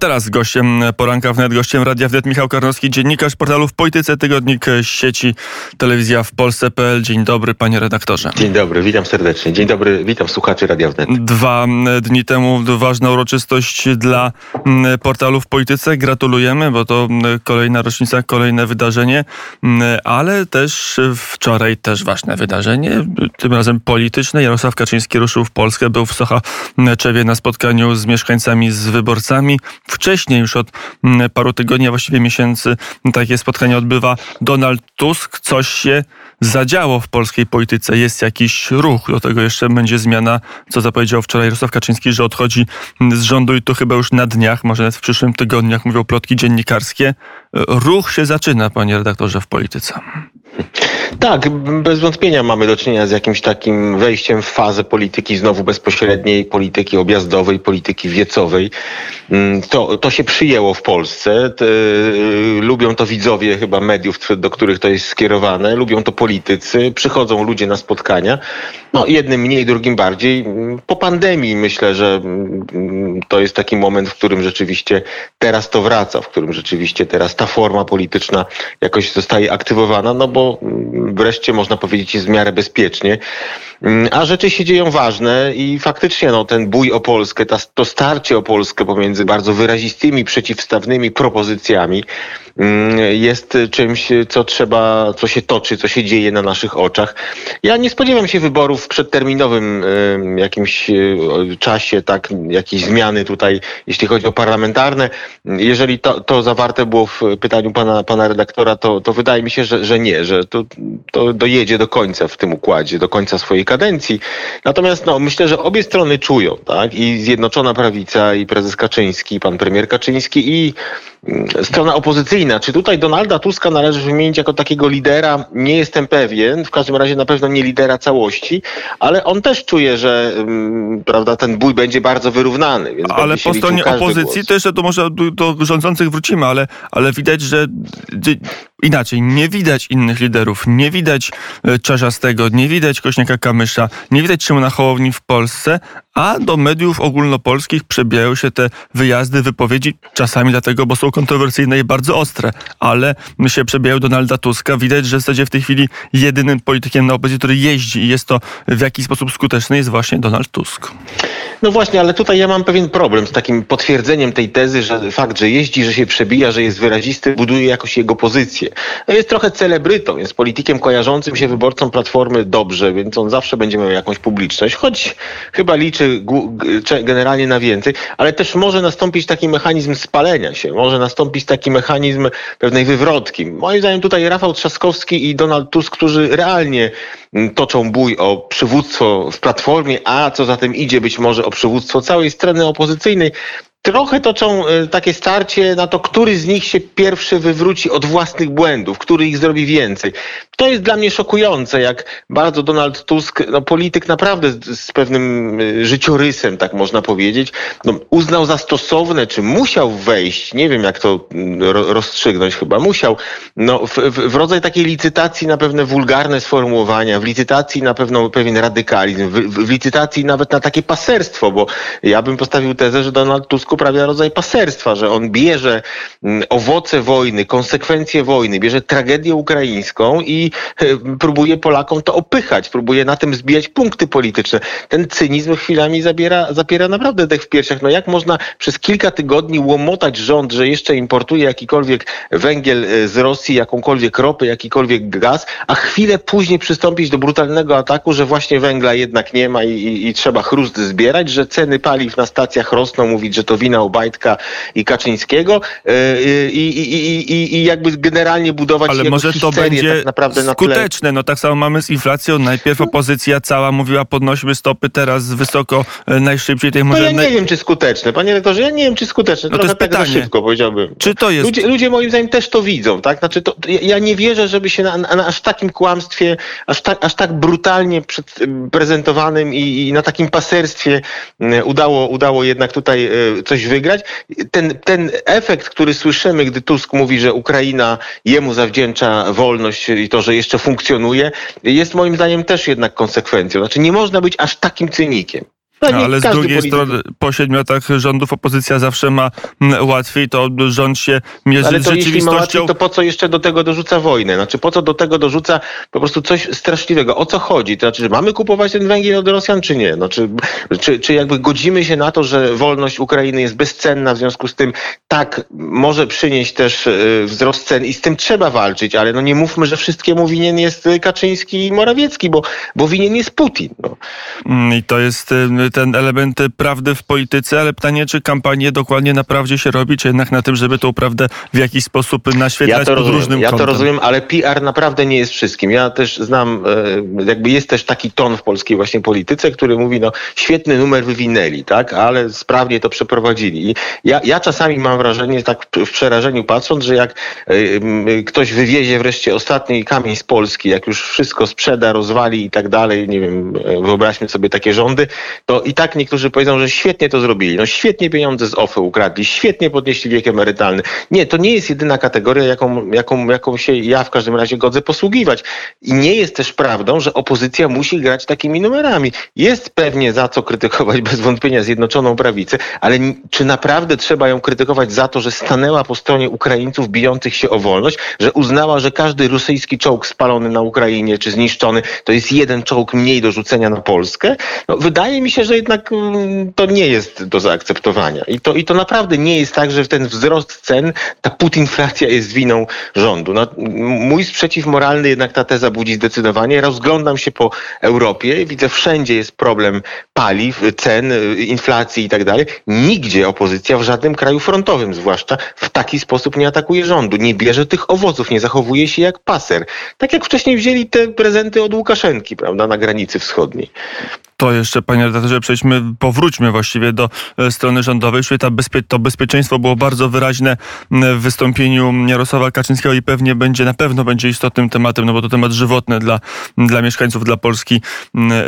Teraz gościem poranka wnet, gościem Radia Wnet Michał Karnowski, dziennikarz portalu w Polityce, tygodnik sieci Telewizja w Polsce.pl. Dzień dobry, panie redaktorze. Dzień dobry, witam serdecznie. Dzień dobry, witam słuchaczy Radia Wnet. Dwa dni temu ważna uroczystość dla portalu w Polityce. Gratulujemy, bo to kolejna rocznica, kolejne wydarzenie, ale też wczoraj też ważne wydarzenie, tym razem polityczne. Jarosław Kaczyński ruszył w Polskę, był w Sochaczewie na spotkaniu z mieszkańcami, z wyborcami. Wcześniej, już od mm, paru tygodni, a właściwie miesięcy, takie spotkanie odbywa Donald Tusk. Coś się zadziało w polskiej polityce. Jest jakiś ruch. Do tego jeszcze będzie zmiana, co zapowiedział wczoraj Jarosław Kaczyński, że odchodzi z rządu i to chyba już na dniach, może nawet w przyszłym tygodniu, jak mówią plotki dziennikarskie. Ruch się zaczyna, panie redaktorze, w polityce. Tak, bez wątpienia mamy do czynienia z jakimś takim wejściem w fazę polityki znowu bezpośredniej, polityki objazdowej, polityki wiecowej. Mm, to, to się przyjęło w Polsce. Y, lubią to widzowie chyba mediów, do których to jest skierowane, lubią to politycy, przychodzą ludzie na spotkania. No, jednym mniej, drugim bardziej. Po pandemii myślę, że mm, to jest taki moment, w którym rzeczywiście teraz to wraca, w którym rzeczywiście teraz ta forma polityczna jakoś zostaje aktywowana, no bo mm, wreszcie można powiedzieć jest w miarę bezpiecznie. Mm, a rzeczy się dzieją ważne i faktycznie no, ten bój o Polskę, ta, to starcie o Polskę pomiędzy bardzo wyrazistymi, przeciwstawnymi propozycjami mm, jest czymś, co trzeba, co się toczy, co się dzieje na naszych oczach. Ja nie spodziewam się wyborów w przedterminowym jakimś e, czasie, tak, jakiejś zmiany tutaj, jeśli chodzi o parlamentarne. Jeżeli to, to zawarte było w pytaniu pana, pana redaktora, to, to wydaje mi się, że, że nie, że to, to dojedzie do końca w tym układzie, do końca swojej kadencji. Natomiast no, myślę, że obie strony czują, tak? I Zjednoczona Prawica, i prezes Kaczyński, i pan premier Kaczyński, i mm, strona opozycyjna. Czy tutaj Donalda Tuska należy wymienić jako takiego lidera? Nie jestem pewien. W każdym razie na pewno nie lidera całości, ale on też czuje, że um, prawda, ten bój będzie bardzo wyrównany. ale po stronie opozycji głos. też, to może do, do rządzących wrócimy, ale, ale widać, że inaczej, nie widać innych liderów, nie widać e, Czarzastego, nie widać Kośniaka Kamysza, nie widać Szymona Hołowni w Polsce, a do mediów ogólnopolskich przebijają się te wyjazdy, wypowiedzi, czasami dlatego, bo są kontrowersyjne i bardzo ostre, ale się przebijają Donalda Tuska. Widać, że w zasadzie w tej chwili jedynym politykiem na opozycji, który jeździ i jest to w jakiś sposób skuteczny, jest właśnie Donald Tusk. No właśnie, ale tutaj ja mam pewien problem z takim potwierdzeniem tej tezy, że fakt, że jeździ, że się przebija, że jest wyrazisty, buduje jakoś jego pozycję. No jest trochę celebrytą, jest politykiem kojarzącym się wyborcom Platformy dobrze, więc on zawsze będzie miał jakąś publiczność, choć chyba liczy generalnie na więcej, ale też może nastąpić taki mechanizm spalenia się, może nastąpić taki mechanizm pewnej wywrotki. Moim zdaniem tutaj Rafał Trzaskowski i Donald Tusk, którzy realnie mm, toczą bój o przywództwo w Platformie, a co za tym idzie być może o przywództwo całej strony opozycyjnej, trochę toczą e, takie starcie na to, który z nich się pierwszy wywróci od własnych błędów, który ich zrobi więcej. To jest dla mnie szokujące, jak bardzo Donald Tusk, no polityk naprawdę z, z pewnym e, życiorysem, tak można powiedzieć, no, uznał za stosowne, czy musiał wejść, nie wiem jak to mm, rozstrzygnąć chyba, musiał, no, w, w, w rodzaj takiej licytacji na pewne wulgarne sformułowania, w licytacji na pewno pewien radykalizm, w, w licytacji nawet na takie paserstwo, bo ja bym postawił tezę, że Donald Tusk Tusk uprawia rodzaj paserstwa, że on bierze mm, owoce wojny, konsekwencje wojny, bierze tragedię ukraińską i e, próbuje Polakom to opychać, próbuje na tym zbijać punkty polityczne. Ten cynizm chwilami zabiera, zapiera naprawdę dech w piersiach. No jak można przez kilka tygodni łomotać rząd, że jeszcze importuje jakikolwiek węgiel e, z Rosji, jakąkolwiek ropę, jakikolwiek gaz, a chwilę później przystąpić do brutalnego ataku, że właśnie węgla jednak nie ma i, i, i trzeba chrust zbierać, że ceny paliw na stacjach rosną, mówić, że to wina Obajtka i Kaczyńskiego e, i, i, i, i jakby generalnie budować Ale może to będzie tak naprawdę skuteczne. Tle... No tak samo mamy z inflacją. Najpierw opozycja cała mówiła podnosimy stopy, teraz wysoko e, najszybciej. Tej może... No ja nie wiem, czy skuteczne. Panie rektorze, ja nie wiem, czy skuteczne. No Trochę to jest tak pytanie. szybko powiedziałbym. Czy to jest... Ludzie, ludzie moim zdaniem też to widzą, tak? Znaczy to, ja nie wierzę, żeby się na, na aż takim kłamstwie, aż tak, aż tak brutalnie przed, prezentowanym i, i na takim paserstwie udało, udało jednak tutaj e, coś wygrać. Ten, ten efekt, który słyszymy, gdy Tusk mówi, że Ukraina jemu zawdzięcza wolność i to, że jeszcze funkcjonuje, jest moim zdaniem też jednak konsekwencją. Znaczy nie można być aż takim cynikiem. No, ale z drugiej polityk... strony po siedmiu latach rządów opozycja zawsze ma mm, łatwiej, to rząd się mierzy ale to z rzeczywistością. Jeśli ma łatwiej, to po co jeszcze do tego dorzuca wojnę? Znaczy po co do tego dorzuca po prostu coś straszliwego? O co chodzi? To znaczy, że mamy kupować ten węgiel od Rosjan, czy nie? No, czy, czy, czy jakby godzimy się na to, że wolność Ukrainy jest bezcenna, w związku z tym tak, może przynieść też y, wzrost cen i z tym trzeba walczyć, ale no nie mówmy, że wszystkiemu winien jest Kaczyński i Morawiecki, bo, bo winien jest Putin. No. Mm, I to jest y, ten element prawdy w polityce, ale pytanie, czy kampanię dokładnie na prawdzie się robi, czy jednak na tym, żeby tą prawdę w jakiś sposób naświetlać ja to pod rozumiem, różnym Ja kątem. to rozumiem, ale PR naprawdę nie jest wszystkim. Ja też znam, e, jakby jest też taki ton w polskiej właśnie polityce, który mówi, no świetny numer wywinęli, tak, ale sprawnie to przeprowadzili. I ja, ja czasami mam wrażenie, tak w przerażeniu patrząc, że jak e, ktoś wywiezie wreszcie ostatni kamień z Polski, jak już wszystko sprzeda, rozwali i tak dalej, nie wiem, e, wyobraźmy sobie takie rządy, to i tak niektórzy powiedzą, że świetnie to zrobili. No świetnie pieniądze z OFE ukradli, świetnie podnieśli wiek emerytalny. Nie, to nie jest jedyna kategoria, jaką, jaką, jaką się ja w każdym razie godzę posługiwać. I nie jest też prawdą, że opozycja musi grać takimi numerami. Jest pewnie za co krytykować bez wątpienia Zjednoczoną Prawicę, ale czy naprawdę trzeba ją krytykować za to, że stanęła po stronie Ukraińców bijących się o wolność, że uznała, że każdy rosyjski czołg spalony na Ukrainie czy zniszczony to jest jeden czołg mniej do rzucenia na Polskę? No, wydaje mi się, że jednak mm, to nie jest do zaakceptowania. I to, I to naprawdę nie jest tak, że ten wzrost cen, ta putinflacja jest winą rządu. No, mój sprzeciw moralny jednak ta teza budzi zdecydowanie. Rozglądam się po Europie, widzę wszędzie jest problem paliw, cen, inflacji i tak dalej. Nigdzie opozycja w żadnym kraju frontowym zwłaszcza w taki sposób nie atakuje rządu. Nie bierze tych owoców, nie zachowuje się jak paser. Tak jak wcześniej wzięli te prezenty od Łukaszenki, prawda, na granicy wschodniej. To jeszcze, panie redaktorze, przejdźmy, powróćmy właściwie do e, strony rządowej. Ta bezpie to bezpieczeństwo było bardzo wyraźne w wystąpieniu Jarosława Kaczyńskiego i pewnie będzie, na pewno będzie istotnym tematem, no bo to temat żywotny dla, dla mieszkańców, dla Polski,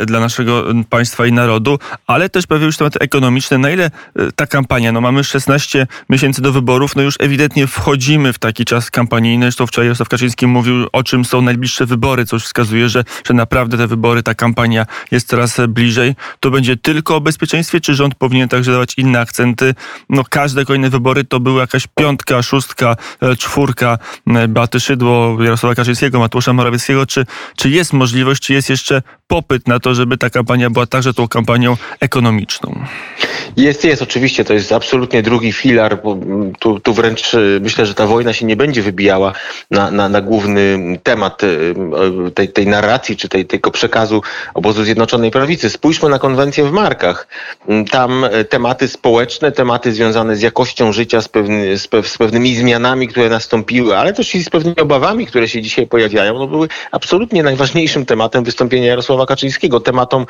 dla naszego państwa i narodu, ale też pojawiły się tematy ekonomiczne. Na ile e, ta kampania, no mamy 16 miesięcy do wyborów, no już ewidentnie wchodzimy w taki czas kampanijny. Zresztą wczoraj Jarosław Kaczyński mówił, o czym są najbliższe wybory, co już wskazuje, że, że naprawdę te wybory, ta kampania jest coraz bliżej bliżej, to będzie tylko o bezpieczeństwie, czy rząd powinien także dawać inne akcenty? No każde kolejne wybory to była jakaś piątka, szóstka, e, czwórka e, Beaty Szydło, Jarosława Kaczyńskiego, Mateusza Morawieckiego. Czy, czy jest możliwość, czy jest jeszcze popyt na to, żeby ta kampania była także tą kampanią ekonomiczną? Jest, jest, oczywiście, to jest absolutnie drugi filar, mm, tu, tu wręcz y, myślę, że ta wojna się nie będzie wybijała na, na, na główny temat tej, tej narracji, czy tej, tego przekazu obozu Zjednoczonej Prawicy. Spójrzmy na konwencję w Markach. Tam tematy społeczne, tematy związane z jakością życia, z, pewny, z, pe, z pewnymi zmianami, które nastąpiły, ale też i z pewnymi obawami, które się dzisiaj pojawiają, no były absolutnie najważniejszym tematem wystąpienia Jarosława Kaczyńskiego. Tematom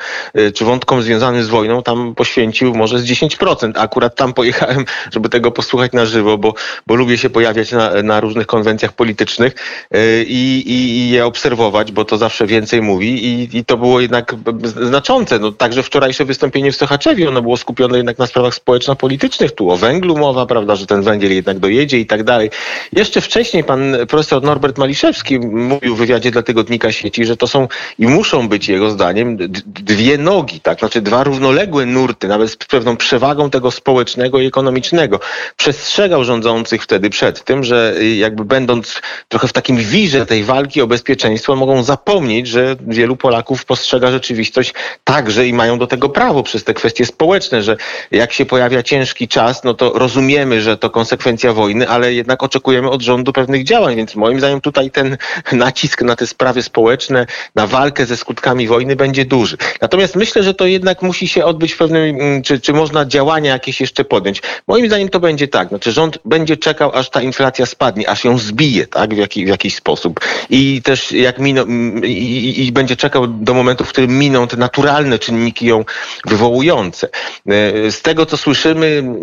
czy wątkom związanym z wojną tam poświęcił może z 10%. Akurat tam pojechałem, żeby tego posłuchać na żywo, bo, bo lubię się pojawiać na, na różnych konwencjach politycznych y, i, i, i je obserwować, bo to zawsze więcej mówi i, i to było jednak znaczące. No, także wczorajsze wystąpienie w Sochaczewie, ono było skupione jednak na sprawach społeczno-politycznych. Tu o węglu mowa, prawda, że ten węgiel jednak dojedzie i tak dalej. Jeszcze wcześniej pan profesor Norbert Maliszewski mówił w wywiadzie dla tygodnika sieci, że to są i muszą być jego zdaniem dwie nogi, tak? Znaczy dwa równoległe nurty, nawet z pewną przewagą tego społecznego i ekonomicznego. Przestrzegał rządzących wtedy przed tym, że jakby będąc trochę w takim wirze tej walki o bezpieczeństwo, mogą zapomnieć, że wielu Polaków postrzega rzeczywistość także i mają do tego prawo przez te kwestie społeczne, że jak się pojawia ciężki czas, no to rozumiemy, że to konsekwencja wojny, ale jednak oczekujemy od rządu pewnych działań, więc moim zdaniem tutaj ten nacisk na te sprawy społeczne, na walkę ze skutkami wojny będzie duży. Natomiast myślę, że to jednak musi się odbyć pewnym, mm, czy, czy można działania jakieś jeszcze podjąć. Moim zdaniem to będzie tak, znaczy rząd będzie czekał, aż ta inflacja spadnie, aż ją zbije, tak, w, jaki, w jakiś sposób. I też jak miną, i, i będzie czekał do momentu, w którym miną te naturalne czynniki ją wywołujące. E, z tego, co słyszymy,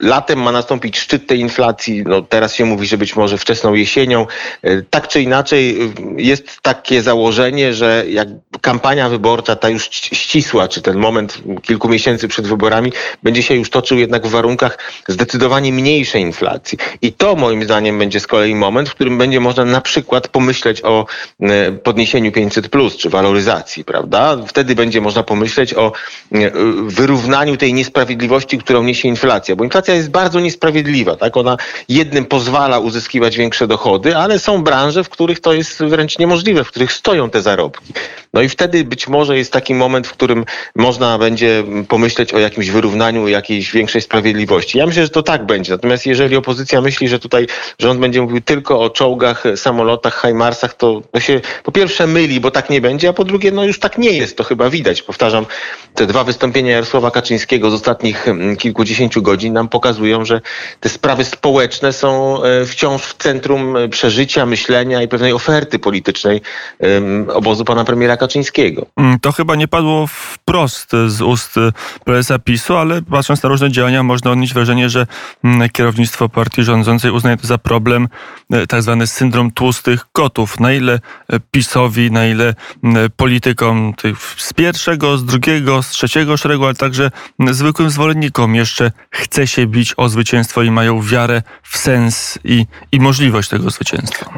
latem ma nastąpić szczyt tej inflacji. No, teraz się mówi, że być może wczesną jesienią. E, tak czy inaczej jest takie założenie, że jak kampania wyborcza, ta już ścisła, czy ten moment kilku miesięcy przed wyborami będzie się już toczył jednak w warunkach zdecydowanie mniejszej inflacji. I to moim zdaniem będzie z kolei moment, w którym będzie można na przykład pomyśleć o e, podniesieniu 500 plus czy waloryzacji, prawda? Wtedy będzie można pomyśleć o e, wyrównaniu tej niesprawiedliwości, którą niesie inflacja, bo inflacja jest bardzo niesprawiedliwa, tak? Ona jednym pozwala uzyskiwać większe dochody, ale są branże, w których to jest wręcz niemożliwe, w których stoją te zarobki. No i wtedy być może jest taki moment, w którym można będzie pomyśleć o jakimś wyrównaniu, jakiejś większej sprawiedliwości. Ja myślę, że to tak będzie. Natomiast jeżeli opozycja myśli, że tutaj rząd będzie mówił tylko o czołgach, samolotach, Hajmarsach, to, to się po pierwsze myli, bo tak nie będzie, a po drugie, no już tak nie jest. To chyba widać. Powtarzam, te dwa wystąpienia Jarosława Kaczyńskiego z ostatnich mm, kilkudziesięciu godzin nam pokazują, że te sprawy społeczne są e, wciąż w centrum e, przeżycia, myślenia i pewnej oferty politycznej obozu pana premiera Kaczyńskiego. Mm, to chyba nie padło wprost z ust prezesa PiSu, ale patrząc na różne działania, można odnieść wrażenie, że mm, kierownictwo partii rządzącej uznaje to za problem, e, tak zwany syndrom tłustych kotów. Na ile PiSowi, na ile politykom z pierwszego, z drugiego, z trzeciego szeregu, ale także zwykłym zwolennikom jeszcze chce się bić o zwycięstwo i mają wiarę w sens i, i możliwość tego zwycięstwa.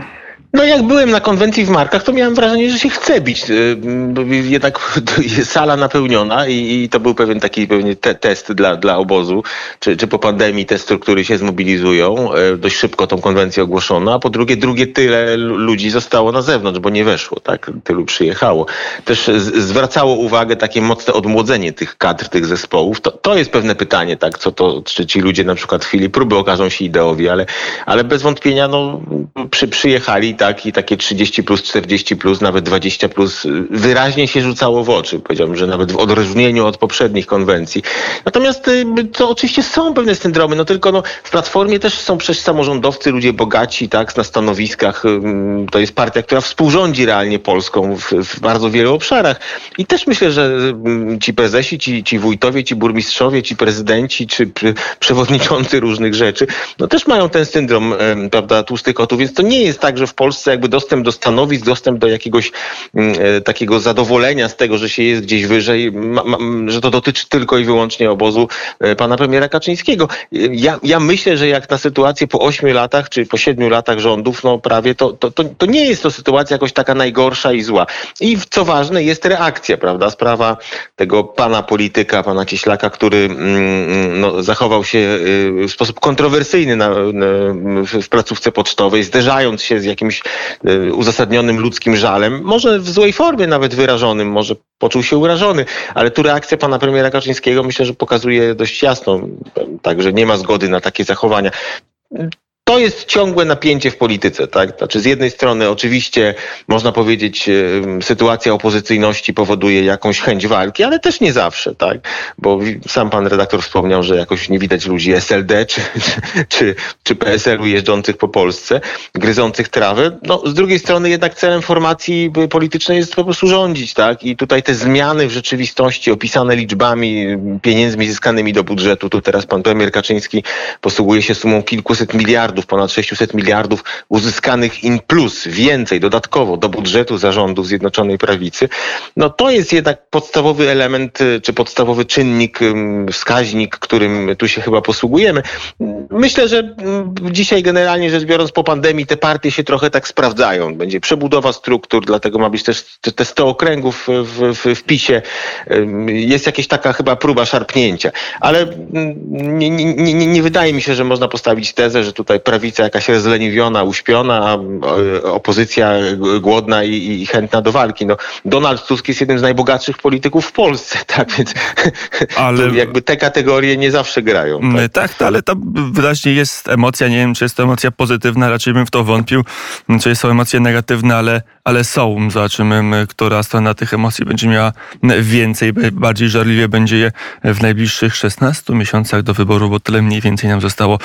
No jak byłem na konwencji w Markach, to miałem wrażenie, że się chce bić. Y, jednak jest sala napełniona i, to był pewien taki pewnie te, test dla, dla obozu, czy, czy po pandemii te struktury się zmobilizują. E, dość szybko tą konwencję ogłoszono, a po drugie, drugie tyle ludzi zostało na zewnątrz, bo nie weszło, tak? Tylu przyjechało. Też zwracało uwagę takie mocne odmłodzenie tych kadr, tych zespołów. To, to jest pewne pytanie, tak? Co to, czy ci ludzie na przykład w chwili próby okażą się ideowi, ale, ale bez wątpienia no, przy, przyjechali tak i takie 30 plus, 40 plus, nawet 20 plus y, wyraźnie się rzucało w oczy. Powiedziałbym, że nawet w odróżnieniu od poprzednich konwencji. Natomiast y, to oczywiście są pewne syndromy, no tylko no, w Platformie też są przecież samorządowcy, ludzie bogaci, tak, na stanowiskach. To jest partia, która współrządzi realnie Polską w, w bardzo wielu obszarach. I też myślę, że ci prezesi, ci, ci wójtowie, ci burmistrzowie, ci prezydenci, czy przewodniczący różnych rzeczy, no też mają ten syndrom, prawda, tłustych kotów, więc to nie jest tak, że w Polsce jakby dostęp do stanowisk, dostęp do jakiegoś mm, e, takiego zadowolenia z tego, że się jest gdzieś wyżej, że to dotyczy tylko i wyłącznie obozu e, pana premiera Kaczyńskiego. Ja, ja myślę, że jak na sytuację po ośmiu latach, czy po siedmiu latach rządów, no prawie, to, to, to, to nie jest to sytuacja jakoś taka najgorsza i zła. I co ważne, jest reakcja, prawda? Sprawa tego pana polityka, pana Cieślaka, który mm, no, zachował się w sposób kontrowersyjny na, na, w placówce pocztowej, zderzając się z jakimś Y, uzasadnionym ludzkim żalem, może w złej formie nawet wyrażonym, może poczuł się urażony, ale tu reakcja pana premiera Kaczyńskiego myślę, że pokazuje dość jasno, także nie ma zgody na takie zachowania to jest ciągłe napięcie w polityce, tak? Znaczy z jednej strony oczywiście można powiedzieć sytuacja opozycyjności powoduje jakąś chęć walki, ale też nie zawsze, tak? Bo sam pan redaktor wspomniał, że jakoś nie widać ludzi SLD czy, czy, czy PSL-u jeżdżących po Polsce, gryzących trawę. No z drugiej strony jednak celem formacji politycznej jest po prostu rządzić, tak? I tutaj te zmiany w rzeczywistości opisane liczbami, pieniędzmi zyskanymi do budżetu, tu teraz pan premier Kaczyński posługuje się sumą kilkuset miliardów miliardów, ponad 600 miliardów uzyskanych in plus, więcej dodatkowo do budżetu zarządów Zjednoczonej Prawicy, no to jest jednak podstawowy element, y, czy podstawowy czynnik, wskaźnik, którym tu się chyba posługujemy. Myślę, że dzisiaj generalnie rzecz biorąc po pandemii te partie się trochę tak sprawdzają. Będzie przebudowa struktur, dlatego ma być też te 100 okręgów w, w, w PiSie. Jest jakaś taka chyba próba szarpnięcia. Ale nie, nie, nie, nie wydaje mi się, że można postawić tezę, że tutaj prawica jakaś rozleniwiona, uśpiona, a opozycja głodna i, i, chętna do walki. No, Donald Tusk jest jednym z najbogatszych polityków w Polsce, tak więc ale... jakby te kategorie nie zawsze grają. Tak, tak ale to wyraźnie jest emocja, nie wiem czy jest to emocja pozytywna, raczej bym w to wątpił, czy są emocje negatywne, ale, ale są. Zobaczymy, która strona tych emocji będzie miała więcej, bardziej żarliwie będzie je w najbliższych 16 miesiącach do wyboru, bo tyle mniej więcej nam zostało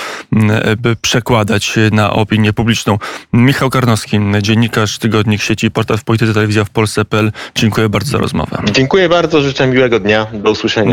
przekładać nakładać na opinię publiczną. Michał Karnowski, dziennikarz, tygodnik sieci Portal w Polityce Telewizja w Polsce.pl. Dziękuję bardzo za rozmowę. Dziękuję bardzo, życzę miłego dnia. Do usłyszenia.